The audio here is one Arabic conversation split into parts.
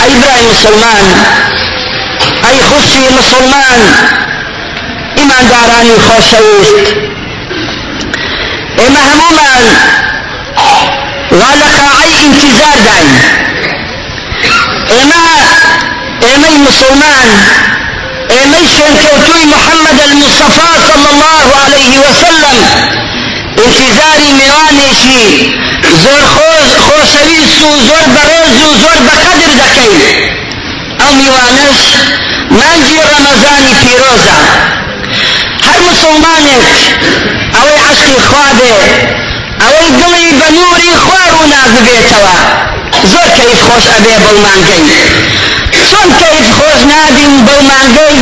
ئەی برای مسلمان؟ ئەی خوشی مسلمان؟ ئیماندارانی خۆشەویست ئێمە هەمومان وا لە قاعەی ئینتیزار داین ئێمە ئێمەی مسلمان. ئێمەی شوێنکەوتووی محەممەد المصطفى صلى الله عليه وسلم. انتظاری میوانێکی زۆر خۆشەویست و زۆر بەڕێز و زۆر بەقەدر دەکەین. ئەو میوانش مانجی ڕەمەزانی پیرۆزە. هەر مسلمانێک ئەوەی عشقی خوا بێ ئەوەی دڵی بە نووری خوار و ناز بێتەوە زۆر کەیف خۆش ئەبێ بەو مانگەی. چۆن کەیف خۆش نابین بەو مانگەی؟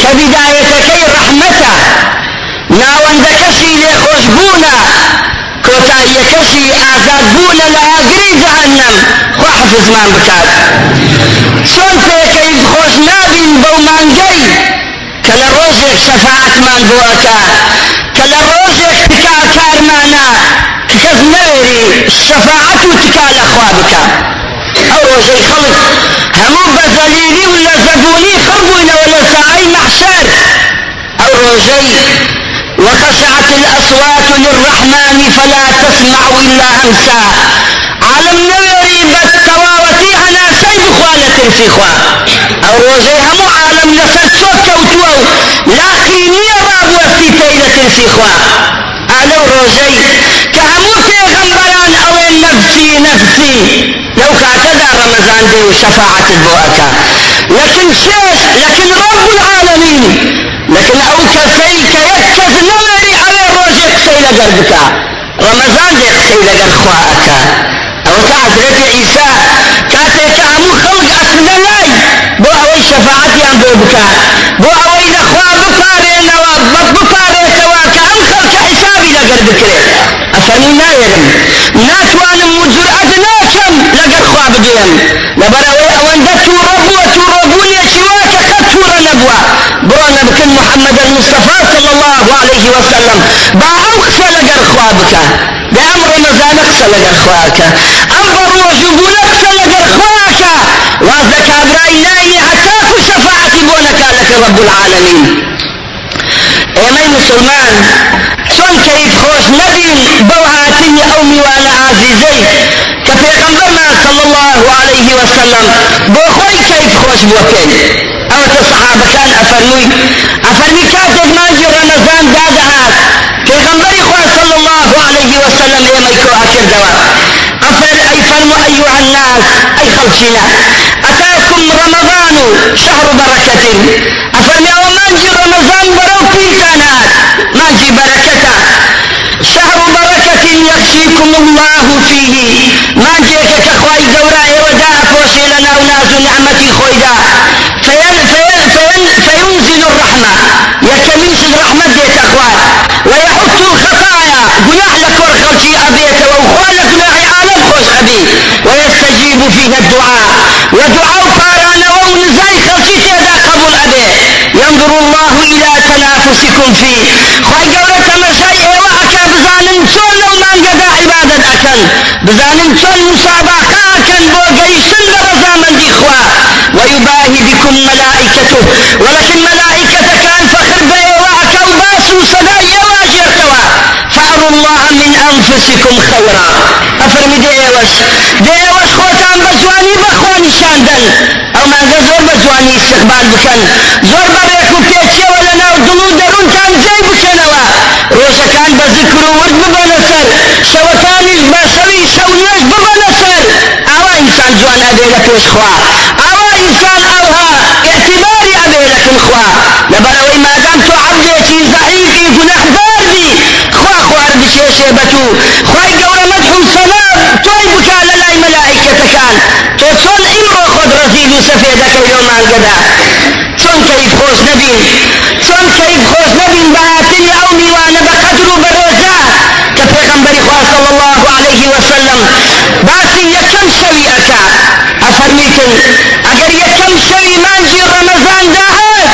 کە بیدایەتەکەی ڕەحمەتە ناوەندەکەشی لێخۆشبوونە کۆتاییەکەشی ئازادبوونە لە ئاگری جەهەنەم خوا حەفزمان بکات چۆن پێکەی خۆش نابین بەو مانگەی کە لە ڕۆژێک شەفاعەتمان بۆەکە کە لە ڕۆژێک تکا کارمانە کە کەس نەوێری شەفاعەت و تکا لە خوا بکە ئەو ڕۆژەی خەڵک هەموو بەزەلیلی و لە زەبوونی وخشعت الأصوات للرحمن فلا تسمع إلا همسا عالم نويري بالتواوتي أنا سيد خوالة ترسيخوا أو روزي همو عالم لسر صوت لا قيمية باب وستي ترسيخوا ألو روزي كهمو پیغمبران أو نفسي نفسي. لو كاتدا رمضان دي وشفاعة البوأكا لكن شيش لكن رب العالمين. لكن أو كسي بكا رمضان دي قسي لقر خواك أو كعزرت عيسى كاتك امو خلق اسنا لاي بو اوي شفاعتي ام بو بكا بو اوي لخوا بكاري نواب بكاري سواك ام خلق حسابي لقر بكري افرمي نايرم ناتوانم وجرأت ناكم لقر خوا بديم لبراوي اوندتو ربو وتو شواك خطور نبوة برونا بكن محمد المصطفى صلى الله عليه وسلم. با أقصى لقر خوابك دا أمر رمضان أقصى لقر خواك أمر وجبون أقصى لقر خواك وازدك أبراي ناي عتاك شفاعة بونك لك رب العالمين ئێمەی مسلمان چۆن کەیف خۆش نەبین بەو هاتنی ئەو میوانە ئازیزەی کە صلى الله عليه وسلم بۆ خۆی کەیف خۆش سەحابەکان ئەفەرمووی ئەفەرمی کاتێک مانجی ڕەمەزان دادەهات پێغەمبەری خوا صلى الله عليه وسلم ئێمەی کۆ ئەکردەوە أفر أي فرموا أيها الناس أي خلقنا. أتاكم رمضان شهر بركة. أفرمي ويستجيب فيها الدعاء ودعاء فارانا ونزاي خلشي تيدا قبول أبي ينظر الله إلى تنافسكم فيه. خواهي قولة تمشي إيوة أكا بزانن شون لو ما انقضى عبادة أكن. بزانن شون مسابقة أكن بو قيشن برزامن دي خوا ويباهي بكم ملائكته. ولكن ملائكة كان فخر بإيوة أكا وباسو صدا إيوة جيرتوا. فأروا الله أنفسكم خيرا أفرمي دي إيوش دي إيوش خوتان بزواني بخواني شاندن أو ما زور بزواني استقبال بكن زور بريكو كيتشي ولا ناو دلو درون كان زي بكنوا روشا كان بذكر ورد ببنا سر شوكانيش بشوي شونيش ببنا سر أوا إنسان جوان أبي لك وشخوا أوا خد رزيل سفيدك اليوم عن قدا چون كيف خوش نبين چون كيف خوش نبين بهاتني أو ميوان بقدر بروزا كفيغمبر خواه صلى الله عليه وسلم. باسي يكم شوي أكا؟ أفرميتن. أجر يكم شوي مانجي رمضان داهات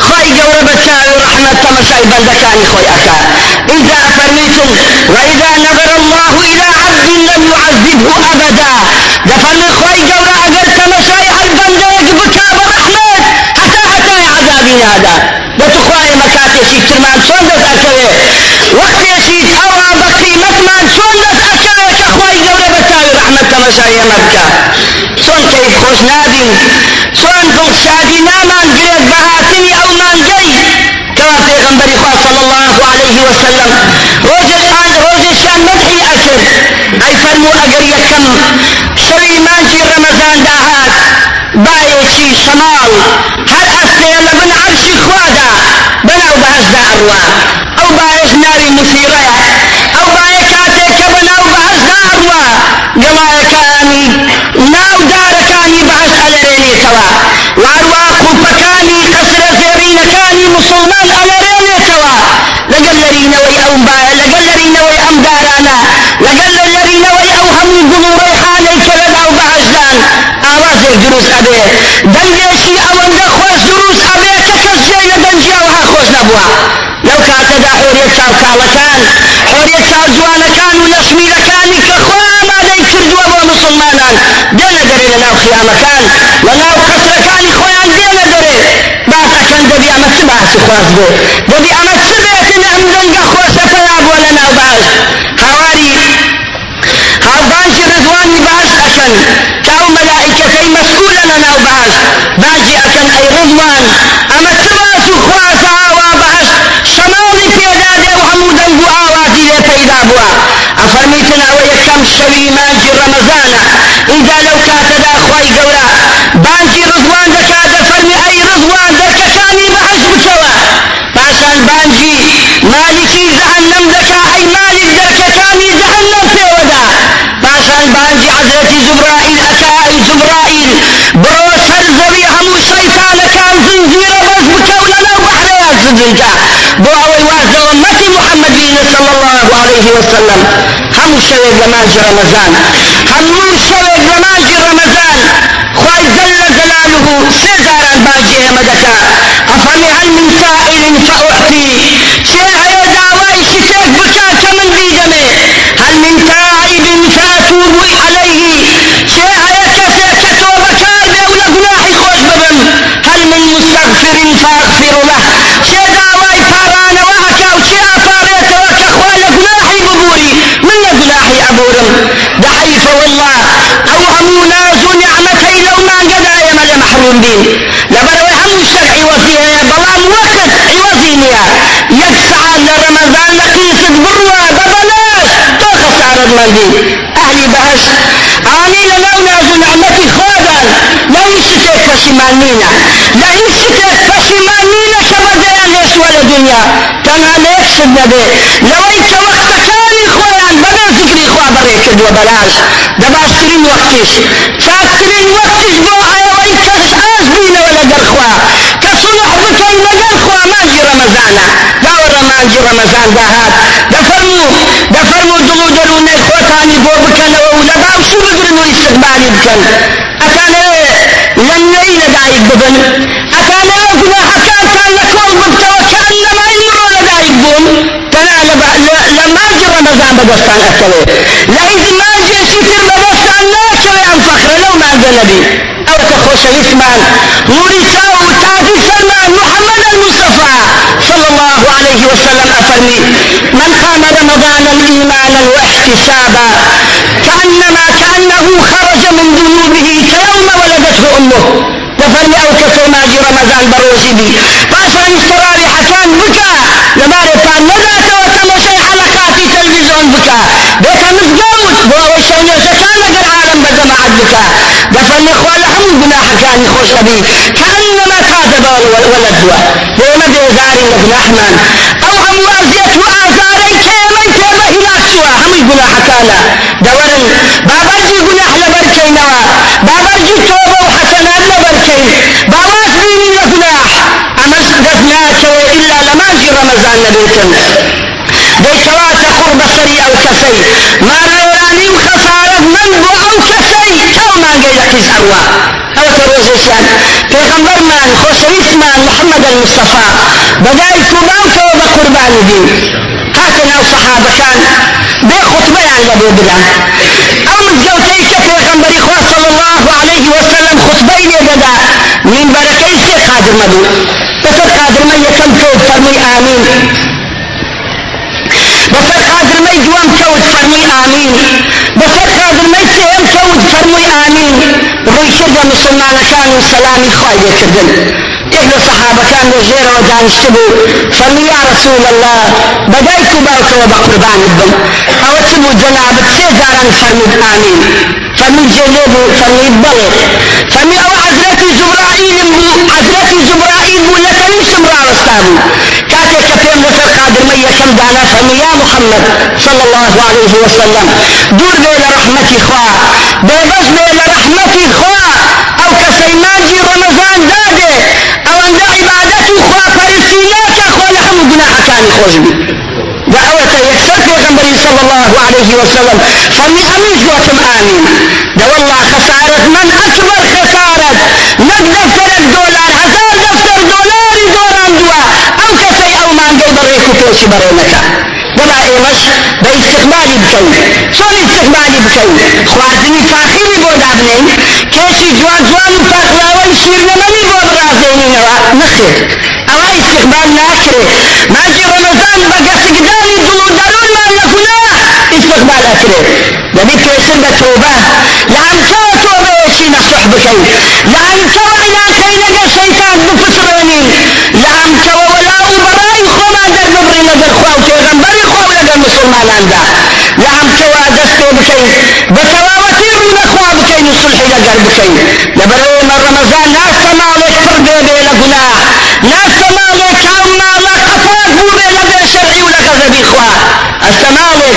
خواهي قورة بتشاوي رحمة تمشاي بندكاني خوي أكا. إذا أفرميتم وإذا نظر الله إلى عبد لم يعذبه أبدا دفرمي خواهي قورة أجر تمشاي ڕۆژای ئێمە بکە چۆن کەیف خۆش نابین چۆن دڵشادی نامان گرێت بە هاتنی ئەو مانگەی کەوا پێغەمبەری خوا صلی الله وسلم. ڕۆژێکان ڕۆژێکیان مدحی ئەکرد ئەی فەرموو ئەگەر یەکەم شەوی مانجی ڕەمەزان داهات. باەکی شەماڵ هەر ئەستێ لە بن عەرشی خوادا بەناو بەهەشدا ئەڕوا ئەو باەش ناوی مسیڕەیە دروست ئەبێ دەنگێکی ئەوەندە خۆش دروست ئەبێ کە کەس جێ لە دەنجی ئەوها خۆش نەبووە. لەو کاتەدا حۆریەت چاو کاڵەکان حۆریەت چاو جوانەکان و نەشمیرەکانی کە خۆ ئامادەی کردووە بۆ مسلمانان دێنە دەرێ لە ناو خیامەکان لە ناو قەسرەکانی خۆیان دێنە دەرێ باس ئەکەن دەبی ئەمە چ باسی خواست بێ دەبی ئەمە چ بێتن ئەم دەنگە خۆشە پەیا بووە لە ناو باش؟ هاواری هاوبانجی ڕزوانی باش ئەکەن. کاو مەلائکەکەی مەسئولە لە ناو باش باجی ئەکەن ئەی ڕزوان ئەمە چ باس و خوازە ئاوا باش شەماڵی پێدادێ و هەموو دەنگ و ئاوازی لێ پەیدا بووە ئەفەرمیتن ئەوە یەکەم شەوی زنجا بۆ ئەوەی وازەوە مەتی محەممەد بینە صلى الله عليه وسلم. هەموو شەوێک لە مانجی ڕەمەزان هەموو شەوێک لە نعمەتی خۆدان لە هیچ شتێک پەشیمان نینە لە هیچ شتێک پەشیمان نینە کە بەدەیان لێشوە لە دنیا تەنها لە یەک شت نەبێ لەوەی کە وەختەکانی خۆیان بەبێ ذکری خوا بەڕێ کردووە بەلاش دەباشترین وەختیش چاکترین وەختیش بۆ ئەوەی کەس ئاز بینەوە لەگەڵ خوا. کە سڵح بکەی لەگەڵ خوا مانجی ڕەمەزانە داوەڕە مانجی ڕەمەزان داهات دەفەرموو دەفەرموو دڵ و دەروونەی خۆتانی بۆ بکەنەوە و لە باوشی بگرن و ئیستقبالی بکەن ئەتانەوێ لە نوێی لەدایک ببن ئەتانەوێ گوناحەکانتان لە کۆڵ ببتەوە کە ئەنەمای مرۆ لەدایک بوون تەنا لە مانجی ڕەمەزان بەدەستان ئەکەوێ لە هیچ مانجێکی تر بەدەستان ناکەوێ ئەم فەخرە لەو مانجە نەبی ئەوەکە خۆشەویستمان نوری چاو و تاجی سەرمان محەممەد المصطفى. صلى الله عليه وسلم أفرمي من قام رمضان الإيمانا واحتسابا كأنما كأنه خرج من ذنوبه كيوم ولدته أمه. دەفەرمی ئەو کەسە ماجی ڕەمەزان بەڕۆژی بی پاشان استراوی حەکان بکە لەبارێتان نەداتەوە تەمەشای حەلەقاتی تەلڤیزۆن بکە بێتە مزگەوت بۆ ئەوەی شەونێژەکان لەگەر عالم بە جەماعەت بکە دەفەرمی گناهكاني خوش أبي كأنما تاب ولد دوا بوما بيزاري لجناحمان أو هم وازيت وآزاري كيمن كيما هلاك سوا هم جناح كان دورا بابرجي جناح لبركين نوا بابرجي توبة وحسنات لبركين باباس بيني لجناح أمس دفناك إلا لماجي رمضان نبيتن ديتوات قرب سري أو كسي ما رأي خسارة من بو أو كسي كوما قيلك زعوا pozysjach Peygamberman, Hoseritman, محمد al-Mustafa بدأ الكربان فوضى قربان دين قاتل أو صحابة كان بخطبة عن یعنی أبو بلال أو متزوجي كبيغمبر إخوة صلى الله عليه وسلم خطبين يبدا من بركي سي قادر مدو؟ بسر قادر ما يكم كود فرمي آمين بسر قادر ما يجوام كود فرمي آمين بسر قادرمەی سێ ڕووی کردە مسلمانەکان و سەلامی خوای لێکردن یەک لە سەحابەکان لە ژێرەوە دانیشت بوو فەرمی یا رسول الله بەدایک و باوکەوە بە قوربانت بم. ئەوە چ بوو جەنابەت سێ جاران فەرمود فەرمی ئەوە حەزرەتی جوبرائیلم بوو حەزرەتی جوبرائیل بوو لە تەنیشتم ڕاوەستا بوو كاتێک کە پێم لەسەر قادرمە یەکەم دانا فەرمی یا محەممەد صلى الله عليه وسلم. دوور بێ لە ڕەحمەتی خوا. بێ لە ڕەحمەتی خوا. ئەو کەسەی مانجی ڕەمەزان دادێ ئەوەندە عیبادەت و خواپەرستی ناکە خۆ لە هەموو گوناحەکانی خۆش بی دعوة صلى الله عليه وسلم فمي أميز وتم آمين ده والله خسارة من خسارة نك دفتر دولار هزار دفتر دولاري دوران دوا أو كسي أو ما عندي بريكو توشي برينك دبا إيمش باستقبالي بكي شون استقبالي بكي خواردني فاخري بود ابنين كيشي جوان جوان شير لمني بود رازيني نوا نخير أو استقبال ناكري ماجي رمضان بقى سقداني دلو دارون ما مقبال أكره نبيك يسن بتوبة لعن سوى توبة. يسين الصحب شيء لعن سوى إلى كينك الشيطان بفسرانين لعن سوى ولا أبراء خما در نبري نظر خواه وتغنبر خواه لدى المسلمان عنده لعن سوى دسته بشيء بتواوتي من أخوة بشيء الصلح لقر بشيء لبرو من رمضان ناس تمالك فرده بلا قناع. ناس تمالك عما لك أفاق بوبه لقر شرعي ولقر ذبيخواه استمالك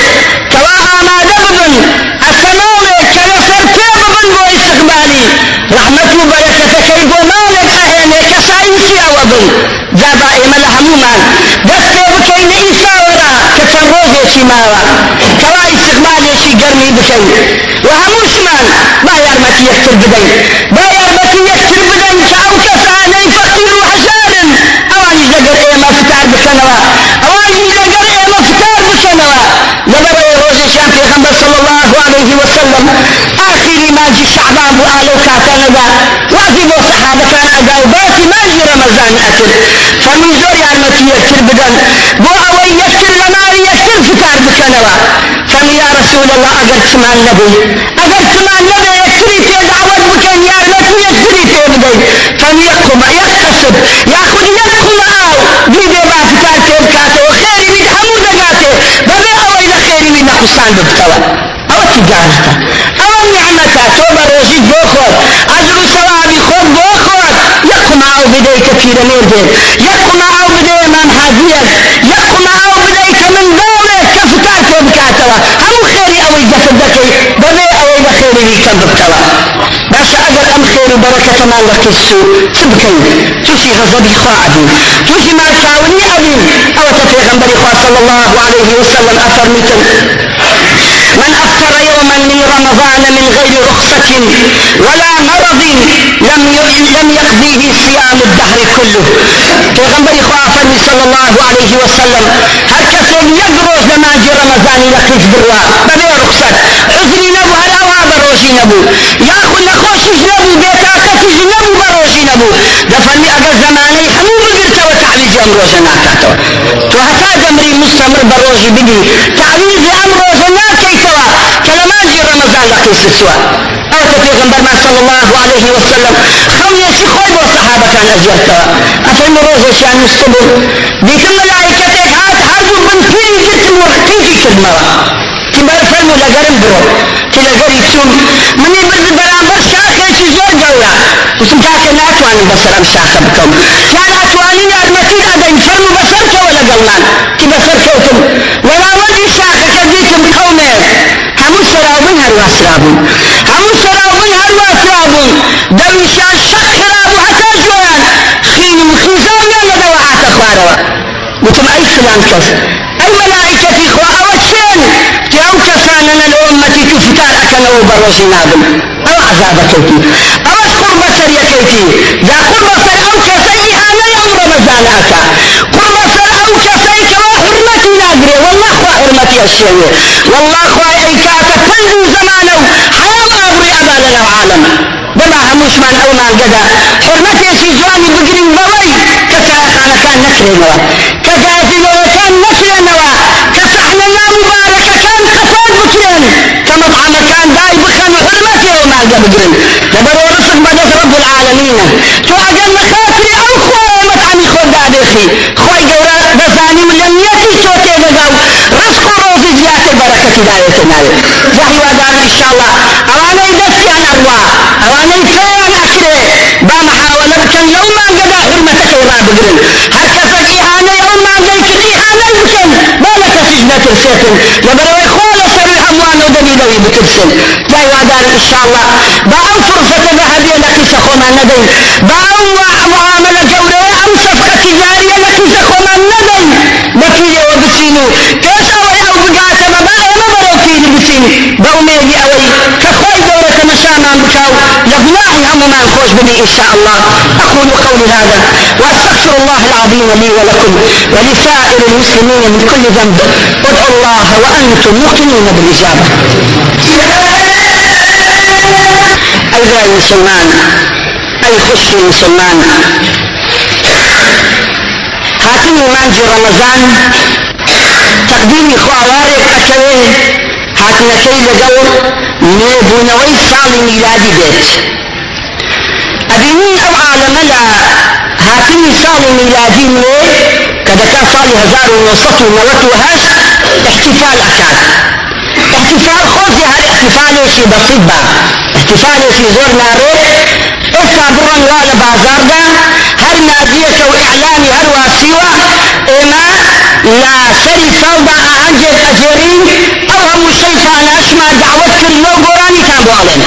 ماوا كوا استقبالي شي قرمي بكين وهموشمان با يارمتي يكتر بدين با يارمتي يكتر بدين كأو كساني فقير وحجار أواني لقر إيما فتار بكنوا أواني لقر إيما فتار بكنوا لبر روزي شان في غنبر صلى الله عليه وسلم آخر ما جي شعبان وآلو كاتندا واجب صحابة كان أداو باتي ما جي رمضان أكل فمن زور يارمتي يكتر بدن بو أوي يكتر لماري يكتر فتار بكنوا فمن يا رسول الله أقر تمان نبي أقر تمان نبي يكتري في دعوة بكن يارمتي يكتري في بدن فمن يقوم يقتصد ياخذ يدخل آو بيدي با فتار تبكاته وخيري من حمود دقاته ببي أوي لخيري من نقصان ببتوا أو تجارته أو نعمته توبة روزي بوخوت أجر ثوابي خود بوخوت يقوم أو بدي كثير نيردين يقوم أو بدي إمام حاجيك كم ببتوا باش أجر أم خير وبركة ما لك السوء. تبكي. توشي غضبي خواعدين توشي ما كاوني أبين أو تفي غنبري خواه صلى الله عليه وسلم أثر مثل من أفطر يوما من رمضان من غير رخصة ولا مرض لم لم يقضيه صيام الدهر كله. پیغمبر خواه فرمي صلى الله عليه وسلم. کسی يقروز لما جي رمضان لقيت بروا ببي رخصة. عذري نبو هر أوا بروشي نبو ياخو نخوشش نبو بيتاكتش نبو بروشي نبو دفرمي اگر زماني همو بگرت و تعويز امروز ناكاتوا تو هتا دمري مستمر بروشي بدي تعويز امروز ناكيتوا كلما جي رمضان لقيت السوا أو تفيغمبر ما صلى الله عليه وسلم خم يشي خوي بو صحابة كان اجرتوا افرمي روزي شان مستبر ديكم ملائكتك هات فيني جرت مرقيتي كلمة كبر فرمو لقرم برو. كلا قري تون مني بسر ام شاخة بكم كان اتواني نارمتي دادين فرمو بسر ولا قلان كي بسر كوتم ولا ودي شاخة كديتم قومي. همو سرابون هر واسرابون همو سرابون هر واسرابون دويشان شق خرابو حتى جوان. خين وخيزان يلا دوعات أخواروا. وتم أي فلان كس أي ملائكتي اخوة أو الشين تي أو كساننا الامة تفتار اكنو بروشي نابل أو عذابكتي أو قرب سريكتي ذا قرب سر أو كسي أنا يوم رمضان اتا قرب سر أو كسي كما حرمتي ناقري. والله خوا حرمتي الشيء والله خوا ايكاتا تنزي زمانو حيام ابري ابا لنا وعالم بما هموش من أو ما قدا. حرمتي شي جواني بقرين بوي كسر خانة كان نكري نوا. كجازي كان نكري نوا. كصحن مباركة كان قفاد بكرين. كمطعم كان داي بخن حرمتي وما قد بقرين لبرو العالمين. تو اگر مخاطر أو خواه مطعمی خود دادخی. خواه گورا بزانیم لنیتی تو تیگاو رزق و روزی زیادر برکتی دایت ناوی زهی وادار انشاءالله. اوانه دستیان اروا اوانه فیان اکره با محاوله بکن لو ما قدا حرمتك ورا بقرن هر کسك اهانه يوم ما قيكر اهانه بکن. بالا کسیج نترسيتن لبروي خوالة ودليلوي بترسل جاي وادار إن شاء الله. با أو فرصة ذهبية لكي سخوما ندين با أو معاملة جورية ما نخوش بني إن شاء الله. أقول قولي هذا. وأستغفر الله العظيم لي ولكم ولسائر المسلمين من كل ذنب. ادعوا الله وأنتم موقنون بالإجابة. أيها المسلمان أي خشي المسلمان هاتني مانجي رمضان. تقديمي خوارك أكوي هاتنا كي لقول نبونوي صالي ميلادي أبيني أو عالم لا. هاتني صالي ميلادي ملي كذا كان ونوت وهش. احتفال أكاد. احتفال خوزي هر احتفال شي بسيط با احتفال شي زور ناري. اسا برن والا بازار دا. هر نادية أو اعلاني هر واسيوة. إما لا سري فوضى اهنجد اجيرين أو هم الشيطان اشما دعوت كل لو قراني كان بوالين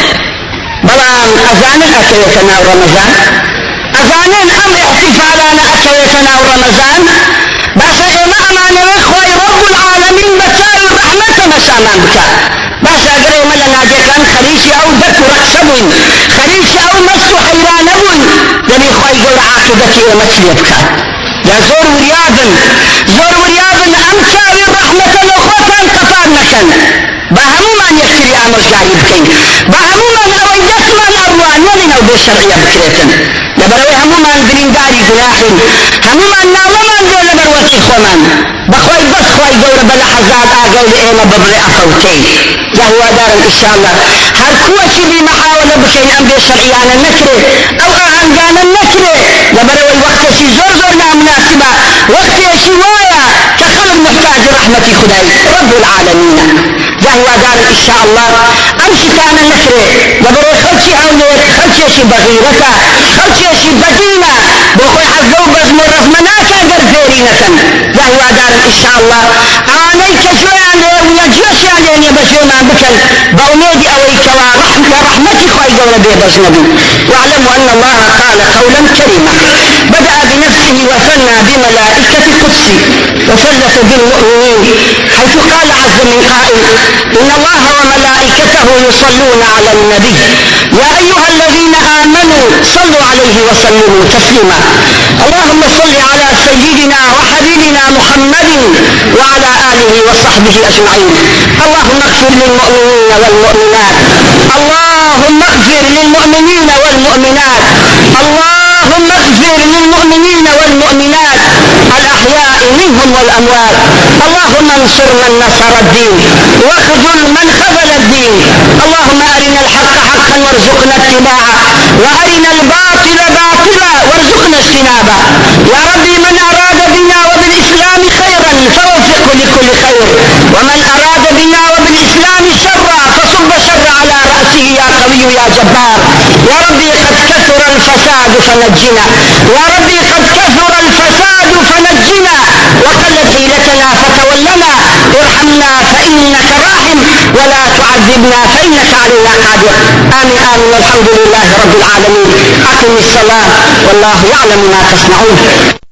بلان ازانن اكيتنا رمضان. ازانن أم احتفالانا اكيتنا رمضان. بس إما امانه خوي رب العالمين بتاعي رحمته مسامان بك بس اقري ملا ناجي كان خليشي أو دك رقصبون خليشي أو مسو حيرانبون دمي خوي قول عاقبتي ومسلي بك يا زور وريابن زور وريابن امساوي الرحمة لخوتان قفار نكن. بهمو من يكتري أمر جاري بكين بهمو من اوي دسمان اروان ولن أو بشرعية بكريتن لبروي همو من برينداري جناحين همو من ناومان دو لبروتي خومان بخوي بس خوي جورة بلا حزاد أقول ايما ببري افوتي يهو دار ان شاء الله هر كوشي بي محاولة بكين ام بشرعيانا نكري أو اهنجانا نكري لبروي وقت شي زور زور مناسبة وقت شي وايا كخلق محتاج رحمتي خداي رب العالمين جهوا دار إن شاء الله. أمشي كان نكري لبروي خلشي هونيك خلشي شي بغيرتا خلشي شي بدينة بخوي حزو بزم رزمناكا قرفيرينة جهوا دار إن شاء الله. اني كجوان ويجيش يعني بجونا بكل بأميدي أويك. ورحمة رحمتي خوي قول بيبزنبي واعلموا أن الله قال قولا كريما. بدأ بنفسه وثنى بملائكة قدسي وثلث بالمؤمنين. حيث قال عز من قائل إن الله وملائكته يصلون على النبي. يا أيها الذين آمنوا صلوا عليه وسلموا تسليما. اللهم صل على سيدنا وحبيبنا محمد وعلى آله وصحبه أجمعين. اللهم اغفر للمؤمنين والمؤمنات. اللهم اغفر للمؤمنين والمؤمنات. اللهم اغفر للمؤمنين والمؤمنات الأحياء منهم والأموات. اللهم انصر من نصر الدين واخذل من خذل الدين. اللهم أرنا الحق حقا وارزقنا اتباعه. وأرنا الباطل باطلا وارزقنا اجتنابه. يا ربي من أراد بنا وبالإسلام خيرا فوفقه لكل خير. ومن أراد بنا وبالإسلام شرا فصب شر على رأسه يا قوي يا جبار يا ربي قد كثر الفساد فنجنا. يا ربي قد كثر الفساد فنجنا. وقلت حيلتنا فتولنا. ارحمنا فإنك راحم. ولا تعذبنا فإنك علينا قادر. آمين. آمين. والحمد لله رب العالمين. أقم الصلاة. والله يعلم ما تصنعون.